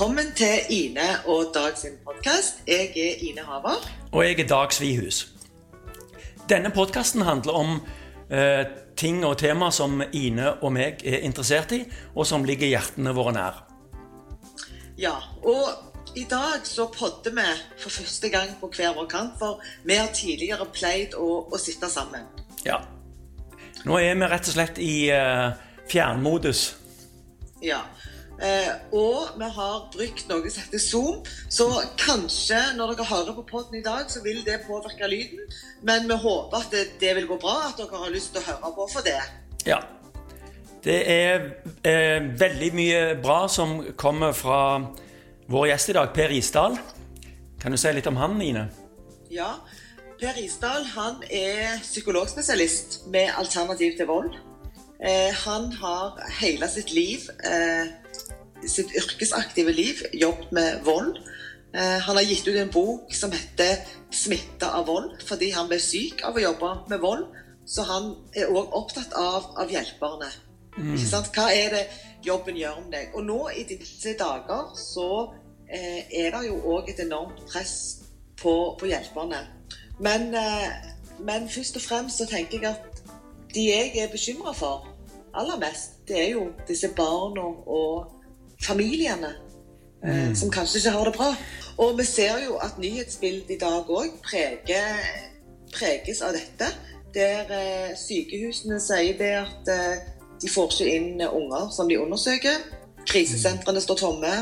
Velkommen til Ine og Dag sin podkast. Jeg er Ine Haver. Og jeg er Dag Svihus. Denne podkasten handler om eh, ting og tema som Ine og meg er interessert i, og som ligger hjertene våre nær. Ja, og i dag så podder vi for første gang på hver vår kant, for vi har tidligere pleid å, å sitte sammen. Ja. Nå er vi rett og slett i eh, fjernmodus. Ja. Eh, og vi har brukt noe som heter Zoom, så kanskje når dere hører på podden i dag, så vil det påvirke lyden. Men vi håper at det, det vil gå bra, at dere har lyst til å høre på for det. Ja. Det er eh, veldig mye bra som kommer fra vår gjest i dag, Per Isdal. Kan du si litt om han, Ine? Ja. Per Isdal han er psykologspesialist med alternativ til vold. Eh, han har hele sitt liv eh, sitt yrkesaktive liv jobbet med vold. Eh, han har gitt ut en bok som heter 'Smitta av vold', fordi han ble syk av å jobbe med vold. Så han er òg opptatt av, av hjelperne. Mm. Hva er det jobben gjør om deg? Og nå i disse dager så eh, er det jo òg et enormt press på, på hjelperne. Men, eh, men, først og fremst så tenker jeg at de jeg er bekymra for aller mest, det er jo disse barna og familiene eh, mm. som kanskje ikke har det bra. Og vi ser jo at nyhetsbildet i dag òg preges av dette. Der eh, sykehusene sier det at eh, de får ikke inn unger som de undersøker. Krisesentrene står tomme.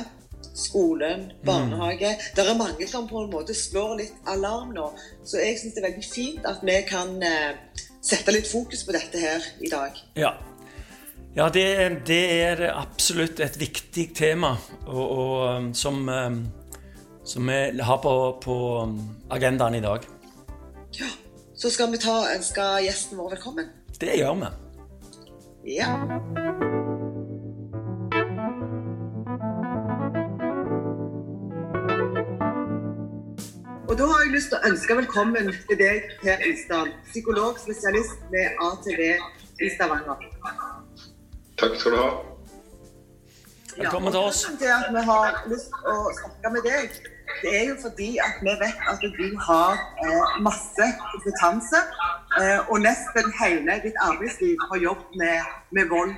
Skolen, mm. barnehage. Mm. Det er mange som på en måte slår litt alarm nå. Så jeg syns det er veldig fint at vi kan sette litt fokus på dette her i dag. Ja, ja, det, det, er absolutt et viktig tema og, og, um, som, um, som, vi har på, på, agendaen i dag. Ja, Så skal vi ta, ønske gjesten vår velkommen? Det gjør vi. Ja. Og Da har jeg lyst til å ønske velkommen til deg, Per Isdal, psykologspesialist med ATV i Stavanger. Takk skal du ha. Velkommen til oss. Ja, at vi har lyst til å snakke med deg, det er jo fordi at vi vet at du har eh, masse kompetanse. Eh, og nesten hele ditt arbeidsliv har jobbet med, med, vold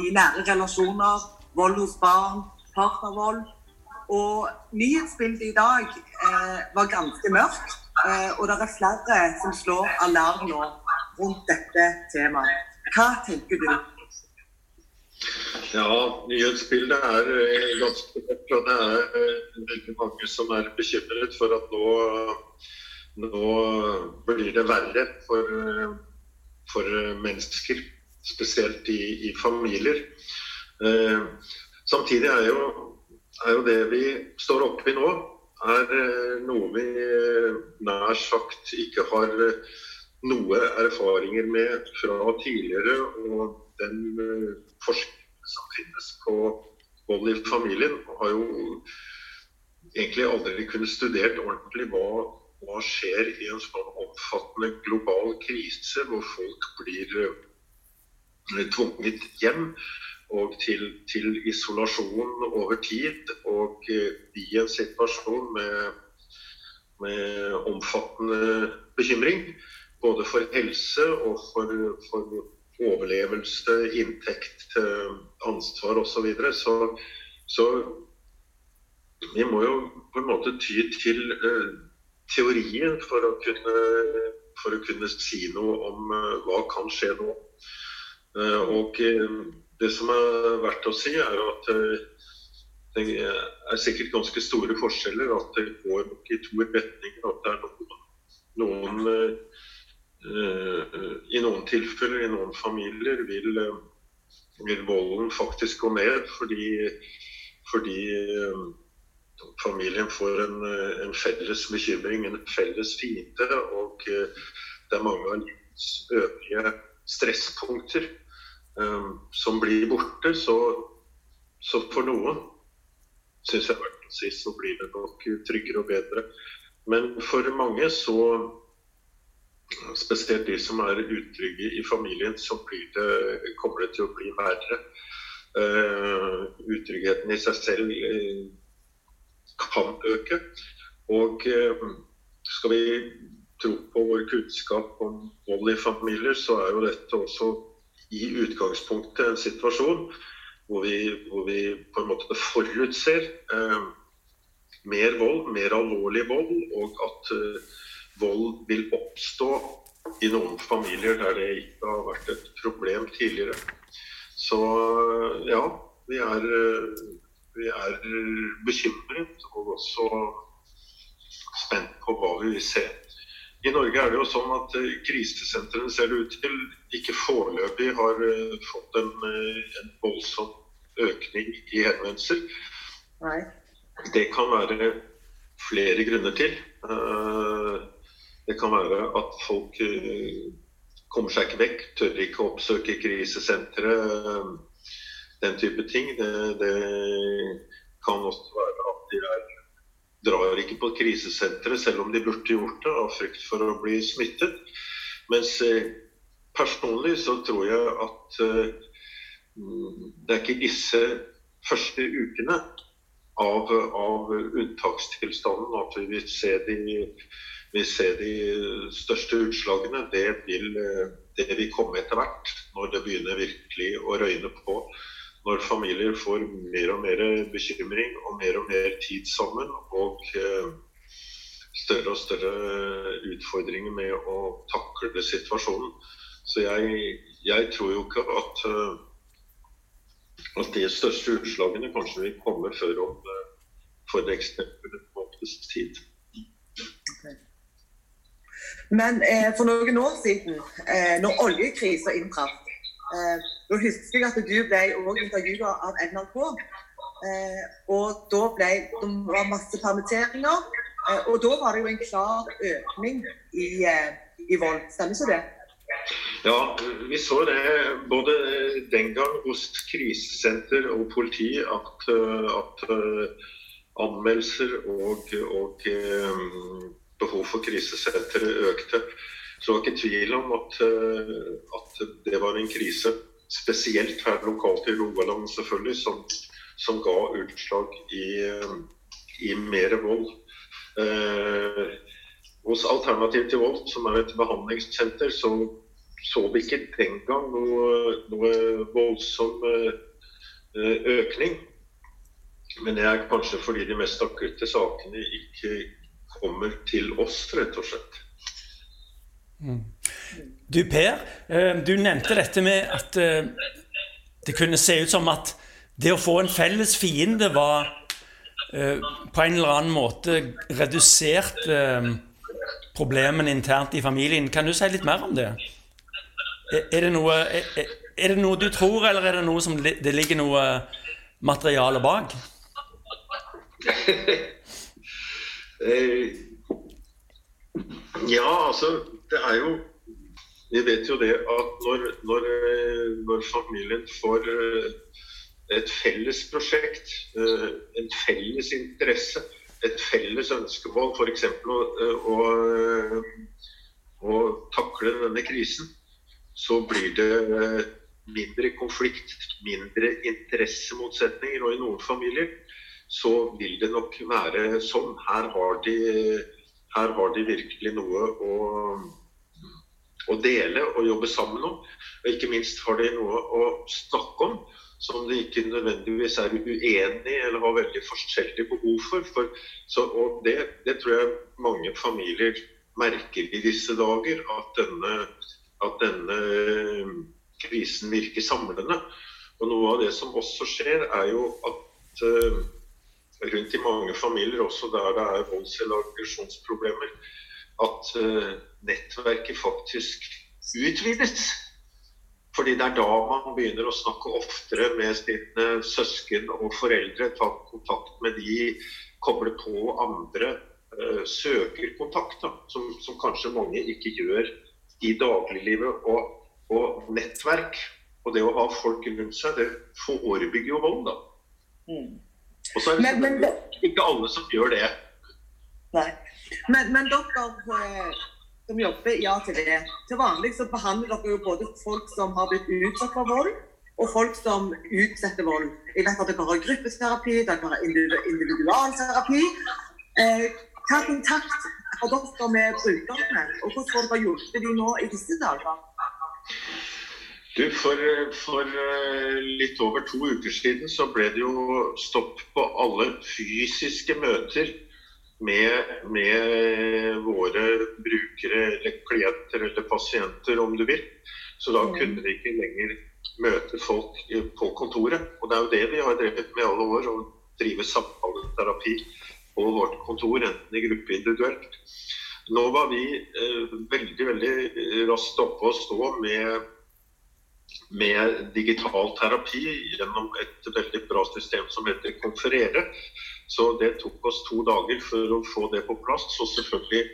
i nære relasjoner, vold hos barn, partnervold. Og nyhetsbildet i dag eh, var ganske mørkt. Eh, og det er flere som slår alarm nå rundt dette temaet. Hva tenker du? Ja, nyhetsbildet er eh, ganske godt. Og det er eh, veldig mange som er bekymret for at nå, nå blir det verre for, eh, for mennesker. Spesielt i, i familier. Eh, samtidig er jo, er jo, det vi står oppe i nå, er noe vi nær sagt ikke har noe erfaringer med fra tidligere. og den forskningen som finnes på vold i familien, har jo egentlig aldri kunnet studert ordentlig hva, hva skjer i en sånn omfattende global krise hvor folk blir uh, tvunget hjem og til, til, isolasjon over tid. Og uh, i en situasjon med, med, omfattende bekymring, både for helse og for, for overlevelse, inntekt, ansvar osv. Så, videre. så Så vi må jo på en måte ty til uh, teorien for å, kunne, for å kunne si noe om uh, hva kan skje nå. Og det som er verdt å si, er at det er sikkert ganske store forskjeller. At det går nok i to retninger. At det er noen, noen Eh, I noen tilfeller, i noen familier, vil, eh, vil volden faktisk gå ned fordi, fordi eh, familien får en, en, felles bekymring, en felles fiende. Og det er mange av livets øvrige stresspunkter um, som blir borte. Så, så for noen syns jeg hvert å si, så blir det nok tryggere og bedre. Men for mange så spesielt de som er utrygge i familien, så det, kommer det til å bli verre. Uh, utryggheten i seg selv uh, kan øke. Og skal vi tro på vår kunnskap om vold i familier, så er jo dette også i utgangspunktet en situasjon hvor vi, hvor vi på en måte forutser eh, mer vold, mer alvorlig vold, og at eh, vold vil oppstå i noen familier der det ikke har vært et problem tidligere. Så ja, vi er, vi er bekymret og også spent på hva vi vil se. I Norge er det jo sånn at eh, krisesentrene ser det ut til ikke foreløpig har eh, fått en, eh, en voldsom økning i henvendelser. Nei. Det kan være flere grunner til. Det kan være at folk kommer seg ikke vekk, tør ikke oppsøke krisesenteret. Den type ting. Det, det kan også være at de er drar ikke på krisesenteret selv om de burde gjort det av frykt for å bli smittet. Mens eh, personlig så tror jeg at eh, det er ikke disse første ukene av, av unntakstilstanden at vi vil se de, vil ser de største utslagene. Det vil, det vil komme etter hvert, når det begynner virkelig å røyne på når familier får mer og mer bekymring og mer og mer tid sammen, og eh, større og større utfordringer med å takle situasjonen. Så jeg, jeg tror jo ikke at, at de største utslagene kanskje vil komme før om eh, for eksempel en måneds tid. Men eh, for noen år siden, eh, når oljekrisa inntraff, Eh, da husker jeg at du ble også intervjua av NRK. Eh, og da ble det var masse permitteringer. Eh, og da var det jo en klar økning i, i vold. Stemmer ikke det? Ja, vi så det både den gang hos krisesenter og politi at, at anmeldelser og, og behov for krisesenteret økte. Så det var ikke tvil om at, eh, at, det var en krise, spesielt her lokalt i Rogaland selvfølgelig, som, som ga utslag i, eh, i mer vold. Eh, hos Alternativ til vold, som er et behandlingssenter, så så vi ikke den gang noe, noe voldsom eh, økning. Men det er kanskje fordi de mest akutte sakene ikke kommer til oss, rett og slett. Du Per, eh, du nevnte dette med at eh, det kunne se ut som at det å få en felles fiende var eh, på en eller annen måte redusert problemene internt i familien. Kan du si litt mer om det? Er det noe, er det noe du tror, eller er det noe som det ligger noe materiale bak? ja, altså det er jo Vi vet jo det at når, når, når familien får eh, et felles prosjekt, eh, en felles interesse, et felles ønskemål, f.eks. Å, å, å takle denne krisen, så blir det mindre konflikt, mindre interessemotsetninger. Og i noen familier så vil det nok være sånn. Her har de, her har de virkelig noe å å dele og jobbe sammen om. Og ikke minst har de noe å snakke om som de ikke nødvendigvis er uenig i eller har veldig forskjellige behov for. for så, og det, det, tror jeg mange familier merker i disse dager. At denne, at denne krisen virker samlende. Og noe av det som også skjer, er jo at uh, rundt i mange familier, også der det er volds- eller aggresjonsproblemer, at uh, nettverket faktisk utvides. Fordi det er da man begynner å snakke oftere med sine søsken og foreldre, ta kontakt med de, koble på andre, uh, søker kontakt, da, som, som, kanskje mange ikke gjør i dagliglivet. Og, og, nettverk og det å ha folk rundt seg, det forebygger jo vold, da. Mm. Og så er det men, men, ikke alle som gjør det. Nei. Men, men dere eh, som jobber i ATV, til vanlig så behandler dere jo både folk som har blitt utsatt for vold, og folk som utsetter vold. Jeg vet at dere har gruppeterapi, dere har individualterapi. Eh, hva kontakt har dere med brukerne, og hvordan får dere hjulpet de nå i disse dager? Du, for, for, eh, litt over to uker siden så ble det jo stopp på alle fysiske møter med, med våre brukere eller klienter eller pasienter, om du vil. Så da mm. kunne vi ikke lenger møte folk på kontoret. Og det er jo det vi har drevet med i alle år. Å drive samtaleterapi på vårt kontor, enten i gruppe individuelt. Nå var vi eh, veldig veldig raskt oppe å stå med, med digital terapi gjennom et veldig bra system som heter Konferere. Så det tok oss to dager for å få det på plass. Og selvfølgelig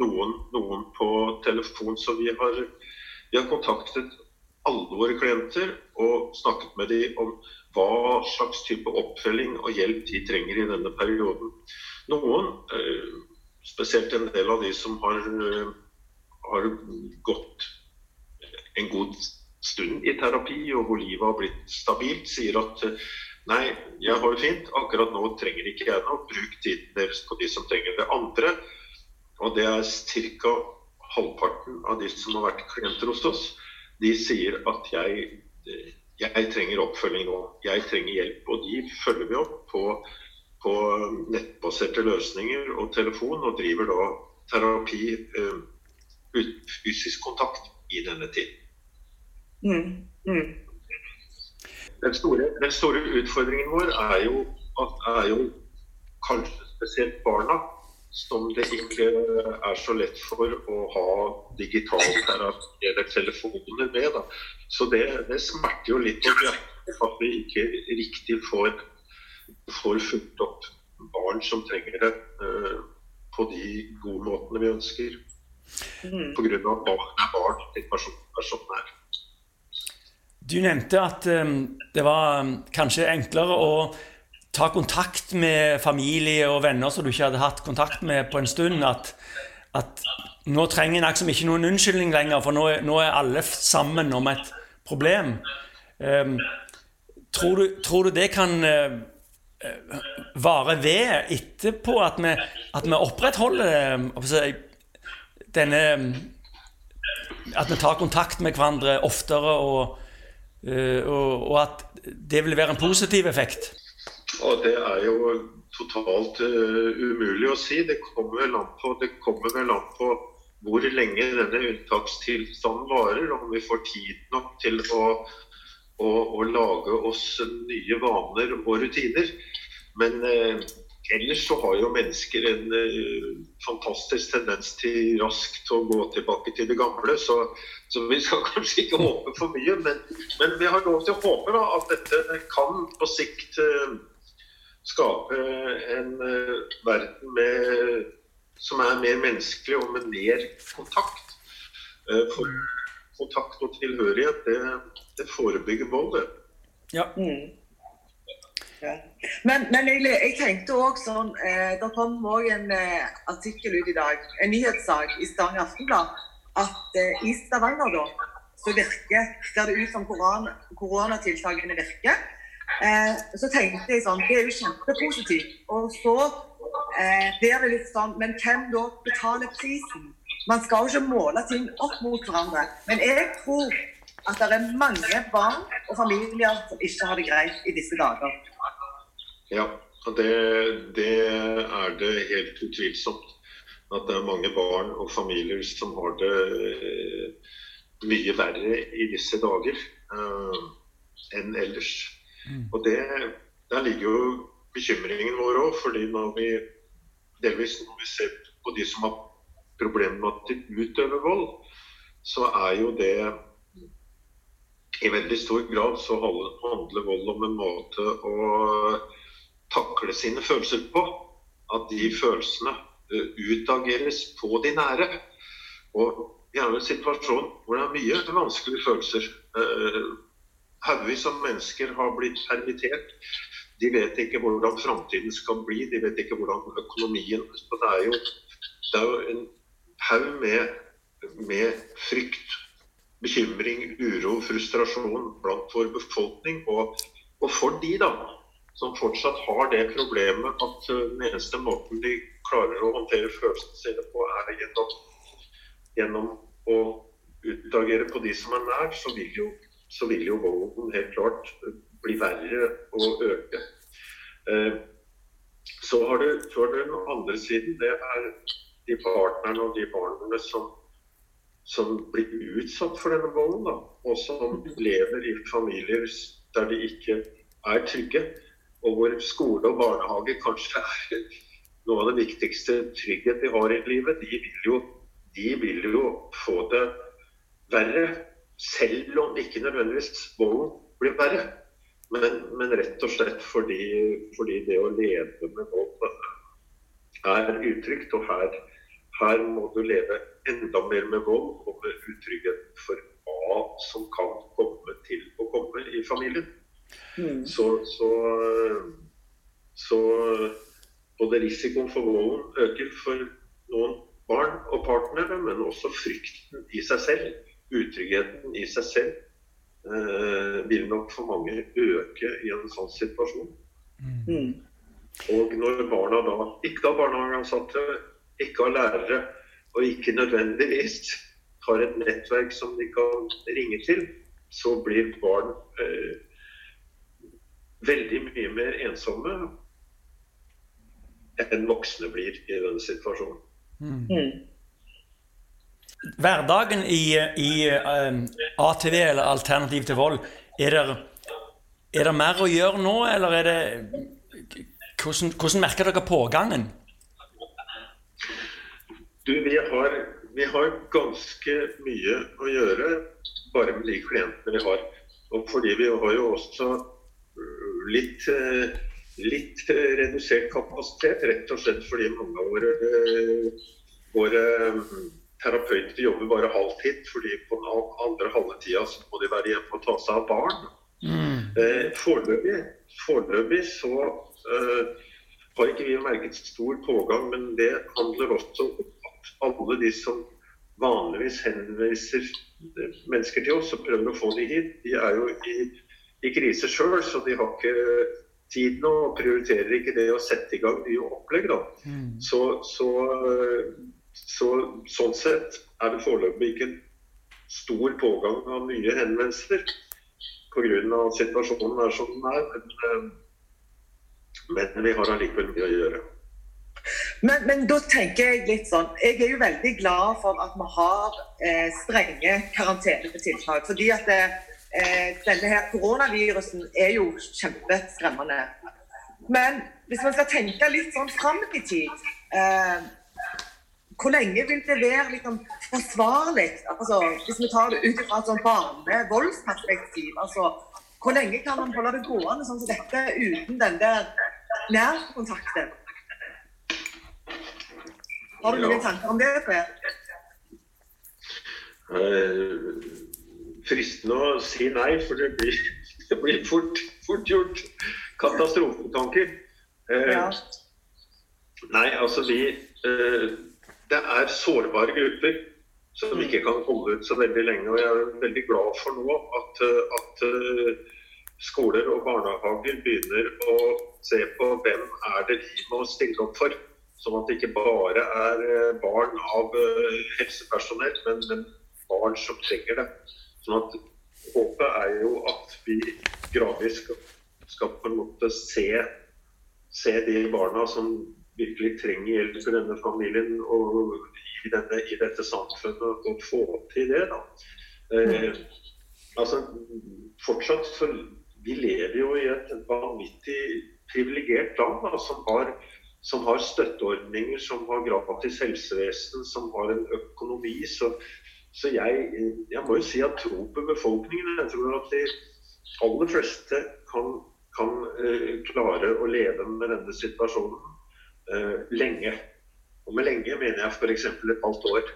noen, noen på telefon. Så vi har, vi har kontaktet alle våre klienter og snakket med dem om hva slags type oppfølging og hjelp de trenger i denne perioden. Noen, eh, spesielt en del av de som har, eh, har gått en god stund i terapi og hvor livet har blitt stabilt, sier at eh, nei, jeg har det fint, akkurat nå trenger ikke jeg noe, bruk tiden deres på de som trenger det andre. Og det er ca. halvparten av de som har vært klienter hos oss de sier at jeg, jeg, trenger oppfølging nå. Jeg trenger hjelp. Og de følger vi opp på, på nettbaserte løsninger og telefon, og driver da terapi uh, uten fysisk kontakt i denne tiden. Mm. Mm. Den, store, den, store, utfordringen vår er jo, at er jo kanskje spesielt barna som det ikke er så lett for å ha digital terapi eller telefoner med. Da. Så det, det smerter jo litt at vi ikke riktig får, får fulgt opp barn som trenger det, uh, på de gode måtene vi ønsker. Mm. Pga. at barn er barn, Personen er sånn den er. Du nevnte at um, det var um, kanskje enklere å ta kontakt med familie og venner som du ikke hadde hatt kontakt med på en stund. At, at nå trenger en liksom ikke noen unnskyldning lenger, for nå, nå, er alle sammen om et problem. Um, tror, du, tror, du, det kan uh, vare ved etterpå at vi, at vi opprettholder uh, denne At vi tar kontakt med hverandre oftere, og, og, og at det vil være en positiv effekt? Og det er jo totalt uh, umulig å si. Det kommer vel an på, det vel an på hvor lenge denne unntakstilstanden varer. Om vi får tid nok til å, å, å lage oss nye vaner og rutiner. Men uh, ellers så har jo mennesker en uh, fantastisk tendens til raskt å gå tilbake til det gamle. Så, så vi skal kanskje ikke håpe for mye. Men, men vi har lov til å håpe da, at dette kan på sikt uh, skape en uh, verden med, som er mer menneskelig og med mer kontakt. Uh, for kontakt og tilhørighet, det, det forebygger vold, det. Ja. Mm. Men, men jeg, jeg, tenkte òg sånn eh, Det kom òg en eh, artikkel ut i dag, en nyhetssak i Stavanger Aftenblad, at eh, i Stavanger da, så virker, ser det ut som koron, koronatiltakene virker. Eh, så tenkte jeg sånn Det er jo kjempepositivt. Og så eh, blir det litt sånn Men hvem da betaler prisen? Man skal jo ikke måle ting opp mot hverandre. Men jeg tror at det er mange barn og familier som ikke har det greit i disse dager. Ja, det, det er det helt utvilsomt. At det er mange barn og familier som har det eh, mye verre i disse dager uh, enn ellers. Mm. Og det, Der ligger jo bekymringen vår òg. fordi når vi delvis når vi ser på de som har problemer med at de utøver vold, så er jo det i veldig stor grad så handler vold om en måte å takle sine følelser på. At de følelsene eh, utageres på de nære. Og vi i en situasjon hvor det er mye vanskelige følelser. Eh, haugevis av mennesker har blitt permittert. De vet ikke hvordan framtiden skal bli, de vet ikke hvordan økonomien så Det er jo, det er jo en haug med, med, frykt bekymring, uro, frustrasjon blant vår befolkning. Og, og for de da, som fortsatt har det problemet at uh, den eneste måten de klarer å håndtere følelsene sine på, er gjennom, gjennom å utagere på de som er nær, så vil jo, så vil jo volden helt klart bli verre og øke. Uh, så har du, så har du den andre siden. Det er de partnerne og de barna som som blir utsatt for denne volden, da, og som lever i familier der de ikke er trygge, og hvor skole og barnehage kanskje er noe av det viktigste trygghet vi har i livet, de vil jo, de vil jo få det verre. Selv om ikke nødvendigvis volden blir verre. Men, men, rett og slett fordi, fordi det å leve med vold er utrygt. Og her, her må du leve enda mer med vold og med utrygghet for hva som kan komme til å komme i familien. Mm. Så, så, så, både risikoen for volden øker for noen barn og partnere, men også frykten i seg selv, utryggheten i seg selv, eh, vil nok for mange øke i en sånn situasjon. Mm. Og når barna da ikke har barnehageansatte, ikke har lærere, og ikke nødvendigvis har et nettverk som de kan ringe til, så blir barn eh, veldig mye mer ensomme enn voksne blir i denne situasjonen. Mm. mm. Hverdagen i, i um, ATV, eller Alternativ til vold, er det, er det mer å gjøre nå, eller er det Hvordan, hvordan merker dere pågangen? Du, vi har, vi har, ganske mye å gjøre bare med de klientene vi har. Og fordi vi har jo også litt, øh, litt redusert kapasitet, rett og slett fordi mange av våre, øh, våre terapeuter jobber bare halvtid. fordi på den andre halve tida så må de være hjemme og ta seg av barn. Mm. Eh, foreløpig, foreløpig så uh, har ikke vi merket stor pågang, men det handler også om at alle de som vanligvis henviser mennesker til oss og prøver å få dem hit, de er jo i, i krise sjøl, så de har ikke tid nå og prioriterer ikke det å sette i gang nye opplegg. da. Mm. Så, så, så, sånn sett er det foreløpig ikke en stor pågang av nye henvendelser pga. situasjonen er som den er. Men, men vi har allikevel mye å gjøre. Men, men, da tenker jeg litt sånn Jeg er jo veldig glad for at vi har eh, strenge karantenetiltak. Fordi at det, eh, denne her koronavirusen er jo kjempeskremmende. Men hvis man skal tenke litt sånn fram i tid eh, Hvor lenge vil det være liksom, forsvarlig? Altså, hvis vi tar det ut fra et sånn barnevoldsperspektiv. Altså, hvor lenge kan man holde det gående sånn som dette uten den der nærkontakten? Har du noen tanker om det? Eh, fristende å si nei, for det blir, det blir fort, fort, gjort katastrofetanker. Eh, ja. Nei, altså vi eh, Det er sårbare grupper som mm. ikke kan holde ut så veldig lenge. Og jeg er veldig glad for nå at, at skoler og barnehager begynner å se på hvem er det de må stille opp for. Sånn at det ikke bare er eh, barn av eh, helsepersonell, men, men barn som trenger det. Sånn at Håpet er jo at vi gradvis skal, skal på en måte se, se, de barna som virkelig trenger hjelp i denne familien og i, denne, i dette samfunnet, og få til det. da. Eh, altså, fortsatt så Vi lever jo i et vanvittig privilegert land da, som har som har støtteordninger, som har gratis helsevesen, som har en økonomi. Så, så jeg, jeg, må jo si at tro på befolkningen. Jeg tror at de aller fleste kan, kan uh, klare å leve med denne situasjonen uh, lenge. Og med lenge mener jeg f.eks. et halvt år.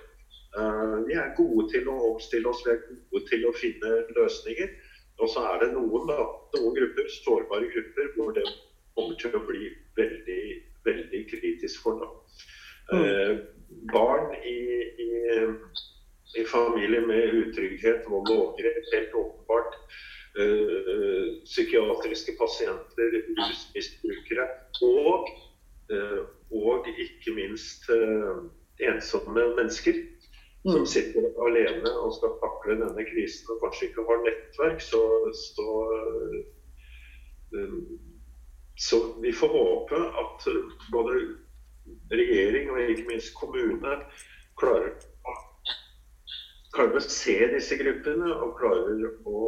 Uh, vi er gode til å omstille oss, vi er gode til å finne løsninger. Og så er det noen, da, noen grupper, sårbare grupper hvor det kommer til å bli veldig veldig kritisk for. Da. Mm. Eh, barn i, i, i familier med utrygghet, vold og overgrep, helt åpenbart. Uh, psykiatriske pasienter, rusmisbrukere og, uh, og ikke minst uh, ensomme mennesker som mm. sitter alene og skal takle denne krisen og kanskje ikke har nettverk. Så, så, så vi får håpe at både regjering og ikke minst kommune klarer klarer å se disse gruppene og klarer å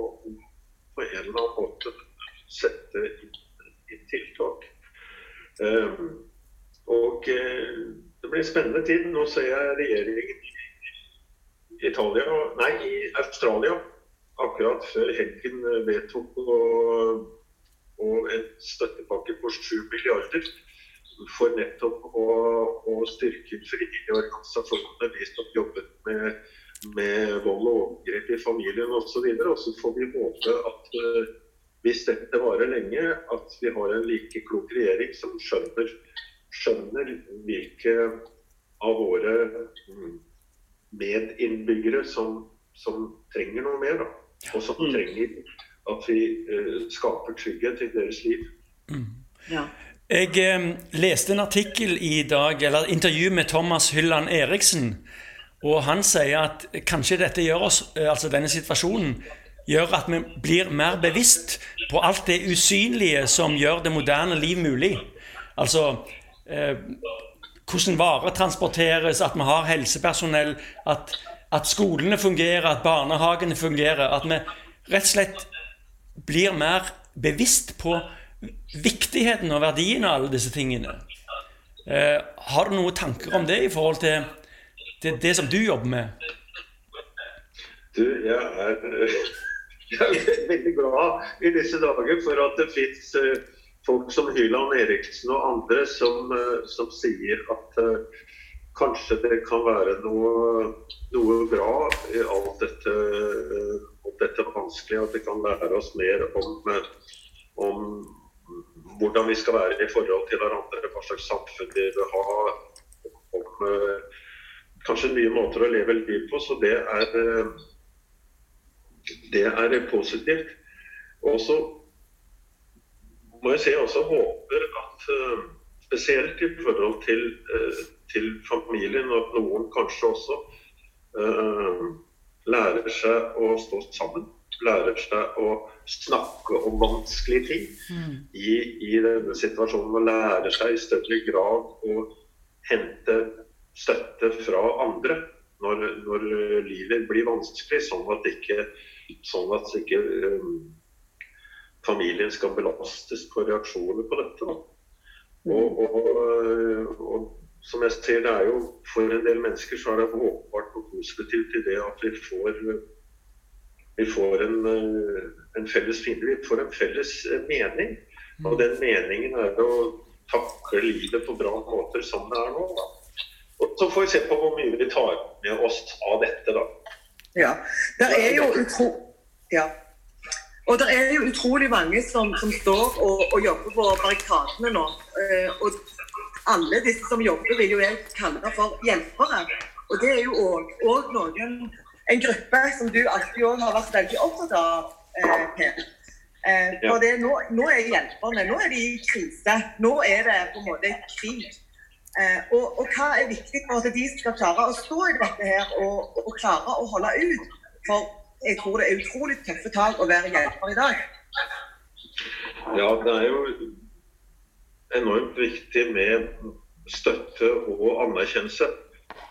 på en eller annen måte sette inn tiltak. Um, og uh, det blir spennende tid. Nå ser jeg regjeringen i Italia, nei, i Australia akkurat før helgen vedtok å en støttepakke på 7 milliarder for nettopp å, å styrke frivillige organisasjoner, de som jobbet med med vold og overgrep i familien osv. Og så får vi håpe at uh, hvis dette varer lenge, at vi har en like klok regjering som skjønner, skjønner hvilke av våre mm, medinnbyggere som, som, trenger noe mer. Da. Og som mm. trenger at vi uh, skaper trygghet i deres liv. Mm. Ja. Jeg eh, leste en artikkel i dag, eller intervju med Thomas Hylland Eriksen og han sier at kanskje dette gjør oss, eh, altså denne situasjonen gjør at vi blir mer bevisst på alt det usynlige som gjør det moderne liv mulig. Altså eh, hvordan varer transporteres, at vi har helsepersonell, at, at, skolene fungerer, at barnehagene fungerer. At vi rett og slett blir mer bevisst på viktigheten og verdien av alle disse tingene. Eh, har du noen tanker om det i forhold til det, det som du jobber med? Du, jeg er, jeg er veldig glad i disse dager for at det fins eh, folk som Hyland Eriksen og andre som, eh, som sier at uh, kanskje det kan være noe, noe bra i alt dette, alt dette vanskelige. At det kan lære oss mer om, om, hvordan vi skal være i forhold til hverandre, hva slags samfunn vi vil ha. om kanskje nye måter å leve liv på. Så det er, eh, det er positivt. Og så må jeg si jeg også håper at eh, spesielt i forhold til, eh, til familien, at noen kanskje også uh, lærer seg å stå sammen. Lærer seg å snakke om vanskelige ting mm. i, i, denne situasjonen. Og lærer seg i større grad å hente støtte fra andre når, når livet blir vanskelig, sånn at ikke, sånn at ikke um, familien skal belastes på reaksjoner på dette. Og, og, og, som jeg ser, det er jo for en del mennesker så er det åpenbart noe positivt i det at vi får, vi får en, en, felles fiende. Vi får en felles mening. Og den meningen er å takle livet på bra måter som det er nå. Da. Så får vi se på hvor mye vi tar med oss av dette, da. Ja. Det er jo utro... Ja. Og det er jo utrolig mange som, som står og, og, jobber på barrikadene nå. Eh, og alle disse som jobber, vil jo jeg kalle for hjelpere. Og det er jo òg noen En gruppe som du alltid òg har vært veldig opptatt av, eh, Per. Eh, for det, nå, nå er hjelperne nå er de i krise. Nå er det på en måte krig. Eh, og, og, hva er viktig for at de skal klare å stå i dette her og, og, klare å holde ut? For jeg tror det er utrolig tøffe tak å være hjelper i dag. Ja, det er jo enormt viktig med støtte og anerkjennelse.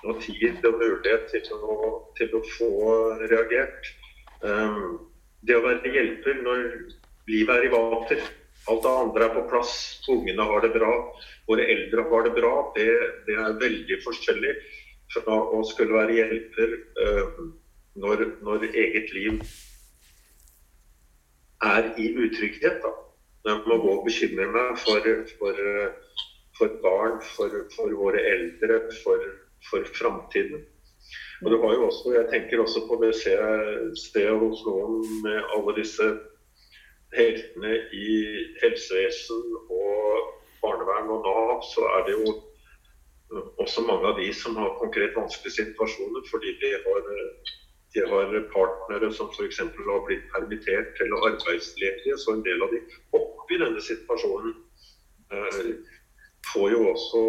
Og tid og mulighet til å, til å få reagert. Um, det å være hjelper når livet er i vater, alt det andre er på plass, ungene har det bra våre eldre har det bra, det, det, er veldig forskjellig fra å skulle være hjelper uh, når, når, eget liv er i utrygghet. Da. Jeg må gå og bekymre meg for, for, for barn, for, for, våre eldre, for, for framtiden. Og du har jo også, Jeg tenker også på det stedet hos noen med alle disse heltene i helsevesen og barnevern og Nav, så er det jo også mange av de som har konkret vanskelige situasjoner fordi de har, de har partnere som f.eks. har blitt permittert eller arbeidsledige. Så en del av de oppi denne situasjonen eh, får jo også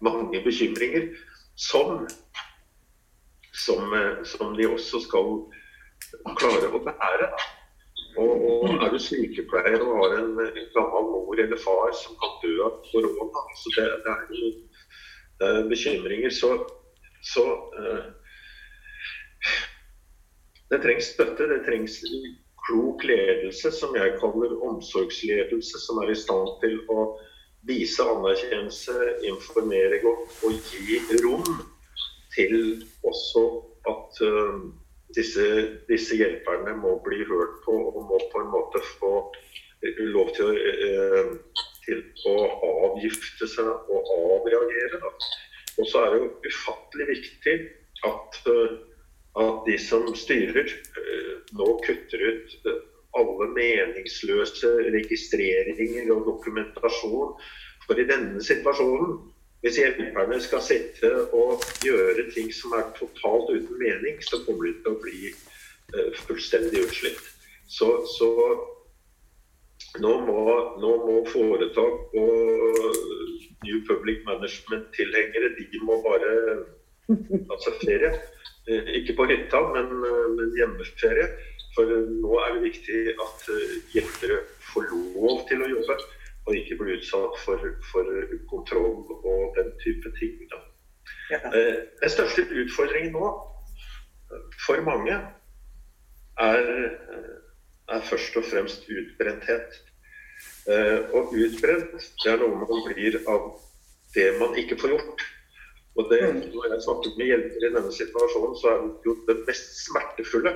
mange bekymringer som, som, eh, som de også skal klare å bære. Og, og, er du sykepleier og har en, en gammel mor eller far som kan dø av korona så det, det, er, er, bekymringer. Så, så uh, Det trengs støtte. Det trengs klok ledelse, som jeg kaller omsorgsledelse, som er i stand til å vise anerkjennelse, informere godt og gi rom til også at uh, disse, disse, hjelperne må bli hørt på og må på en måte få lov til å, eh, til å avgifte seg og avreagere. Da. Og så er det jo ufattelig viktig at, eh, at de som styrer, eh, nå kutter ut alle meningsløse registreringer og dokumentasjon. For i denne situasjonen hvis hjelperne skal sitte og gjøre ting som er totalt uten mening, så kommer de til å bli uh, fullstendig utslitt. Så, så nå, må, nå, må, foretak og New Public Management-tilhengere de må bare ta seg ferie. Uh, ikke på hytta, men, uh, men hjemmeferie. For nå er det viktig at hjelpere får lov til å jobbe og ikke bli utsatt for, for kontroll og den type ting. Ja. Eh, den største utfordringen nå for mange er, er først og fremst utbrenthet. Eh, og utbrent det er noe man blir av det man ikke får gjort. Og det, mm. Når jeg snakker med hjelpere i denne situasjonen, så er det jo det mest smertefulle.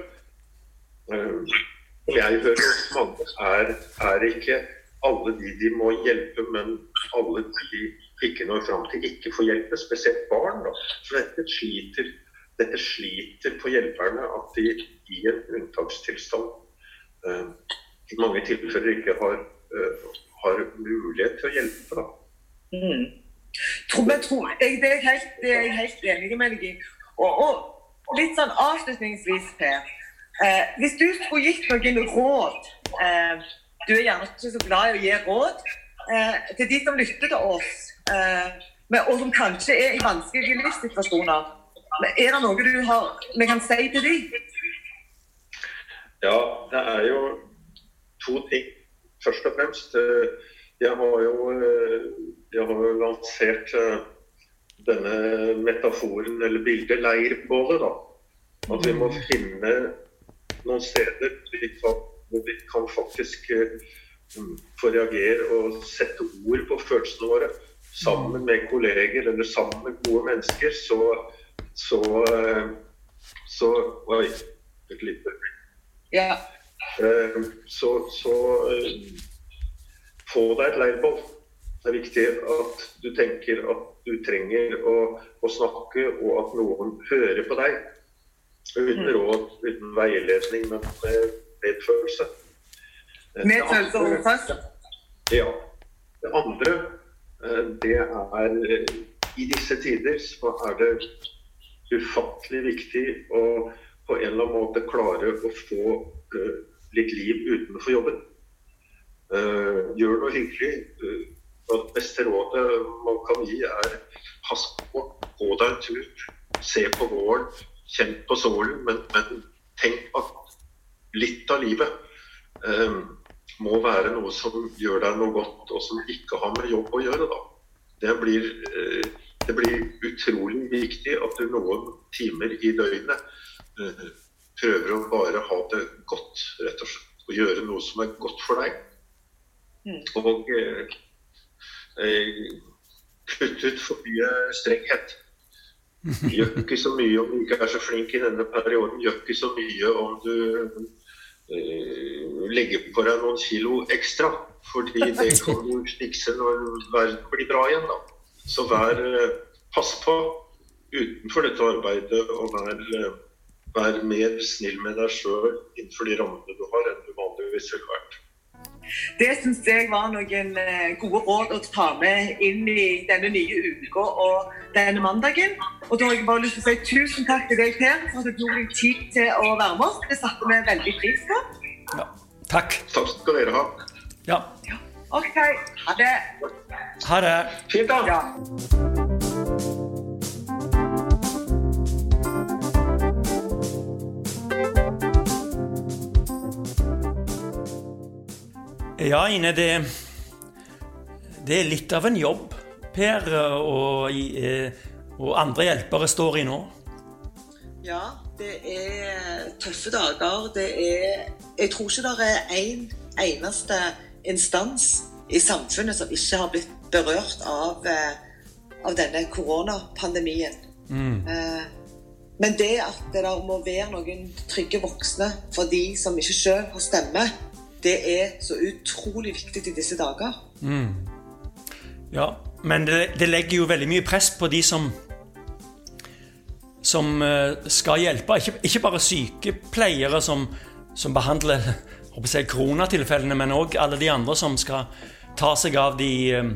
Eh, jeg hører mange er, er ikke alle de de må hjelpe, men alle de ikke når fram til, ikke får hjelpe. Spesielt barn. Da. Så dette sliter, dette sliter på hjelperne at de i en unntakstilstand uh, mange tilfeller ikke har, uh, har, mulighet til å hjelpe. Da. Mm. Tror, tror, jeg, det, er helt, det er jeg helt enig med deg i. Og, og, litt sånn avslutningsvis, Per. Eh, hvis du skulle gitt noen råd eh, du er gjerne ikke så glad i å gi råd eh, til de som lytter til oss, eh, og som kanskje er i vanskelige livssituasjoner. Er det noe du har, vi kan si til dem? Ja, det er jo to ting. Først og fremst, eh, jeg har jo, eh, jeg har jo lansert eh, denne metaforen, eller bildet, leirbålet. da. At vi må mm. finne noen steder vi kan hvor vi kan faktisk uh, få reagere og sette ord på følelsene våre. Sammen med kolleger eller sammen med gode mennesker, så så, uh, så Oi, et lite. Ja. Uh, så, så få deg et leirbål. Det er viktig at du tenker at du trenger å, å snakke, og at noen hører på deg. Uten mm. råd, uten veiledning, men medfølelse. Medfølelse og omsorg? Ja. Det andre, eh, det er eh, I disse tider så er det ufattelig viktig å på en eller annen måte klare å få litt liv utenfor jobben. Gjør noe hyggelig. Og det beste rådet man kan gi, er pass på, gå deg en tur. Se på våren, kjenn på solen, men, men tenk at litt av livet eh, må være noe som gjør deg noe godt, og som ikke har med jobb å gjøre. da. Det blir, eh, det blir utrolig viktig at du noen timer i døgnet eh, prøver å bare ha det godt, rett og slett. Og gjøre noe som er godt for deg. Mm. Og eh, eh, kutte ut for mye strenghet. Gjør ikke så mye om du ikke er så flink i denne perioden. Gjør ikke så mye om du uh, legger på deg noen kilo ekstra. Fordi det kan du fikse når verden blir bra igjen. da. Så vær, uh, pass på utenfor dette arbeidet og vær, uh, vær mer snill med deg sjøl innenfor de rammene du har, enn du vanligvis ville vært. Det syns jeg var noen eh, gode råd å ta med inn i denne nye uka og denne mandagen. Og da har jeg bare lyst til å si tusen takk til deg, Per, for at du tok deg tid til å være med oss. Det satte vi veldig pris på. Ja. Takk. Takk skal dere ha. Ja. OK, ha det. Ha det. Fint, da. Ja. Ja, Ine, det, det er litt av en jobb Per og, og andre hjelpere står i nå. Ja, det er tøffe dager. Det er Jeg tror ikke det er én en eneste instans i samfunnet som ikke har blitt berørt av, eh, av denne koronapandemien. Mm. Men det at det må være noen trygge voksne for de som ikke sjøl har stemme, det er så utrolig viktig i disse dager. Ja, men det, det legger jo veldig mye press på de som som eh, skal hjelpe. Ikke, ikke bare sykepleiere som, som behandler jeg, koronatilfellene, men òg alle de andre som skal ta seg av de eh,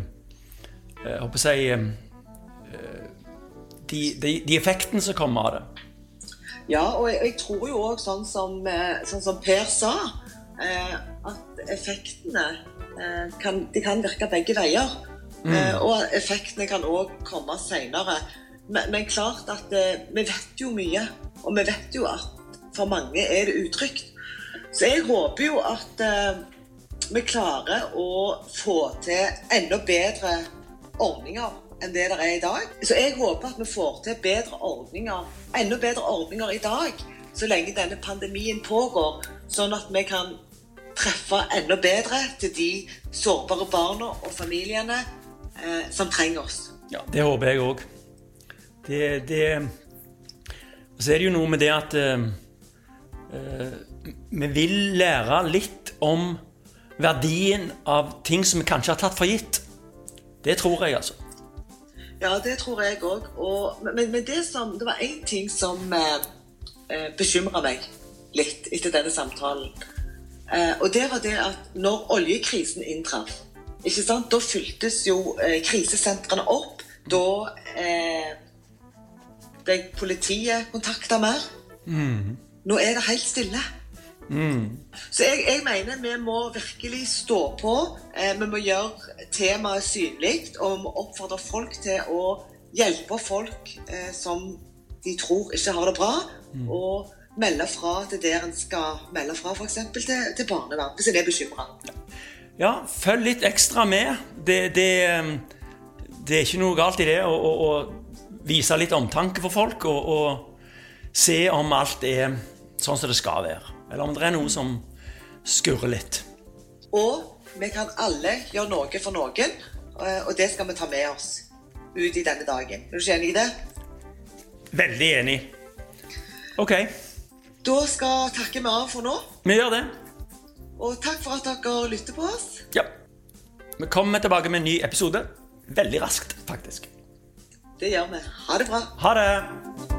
eh, håper jeg, de, de, de effektene som kommer av det. Ja, og jeg, jeg tror jo òg, sånn, som, sånn som Per sa, at effektene eh, kan, de kan virke begge veier. Eh, og effektene kan òg komme seinere. Men, men klart at eh, vi vet jo mye, og vi vet jo at for mange er det utrygt. Så jeg håper jo at eh, vi klarer å få til enda bedre ordninger enn det det er i dag. Så jeg håper at vi får til bedre ordninger, enda bedre ordninger i dag, så lenge denne pandemien pågår, sånn at vi kan treffe enda bedre til de sårbare barna og familiene eh, som trenger oss. Ja, det håper jeg òg. Det, det så er det jo noe med det at eh, eh, vi vil lære litt om verdien av ting som vi kanskje har tatt for gitt. Det tror jeg, altså. Ja, det tror jeg òg. Men, men det, som, det var én ting som eh, eh, bekymra meg litt etter denne samtalen. Eh, og det var det at når oljekrisen inntraff, da fyltes jo eh, krisesentrene opp. Da eh, ble politiet kontakta mer. Nå er det helt stille. Så jeg, jeg mener vi må virkelig stå på. Eh, vi må gjøre temaet synlig, og vi må oppfordre folk til å hjelpe folk eh, som de tror ikke har det bra, og melde fra til der en skal melde fra, f.eks. Til, til barnevern, hvis en er bekymra. Ja, følg litt ekstra med. Det, det, eh, det er ikke noe galt i det å, å, å vise litt omtanke for folk og, og se om alt er sånn som det skal være. Eller om det er noe som skurrer litt. Og vi kan alle gjøre noe for noen, eh, og det skal vi ta med oss ut i denne dagen. Er du ikke enig i det? Veldig enig. Ok, Da skal takke vi av for nå. vi gjør det. Og takk for at dere lytter på oss. Ja. Vi kommer tilbake med en ny episode. Veldig raskt, faktisk. Det gjør vi. Ha det bra. Ha det!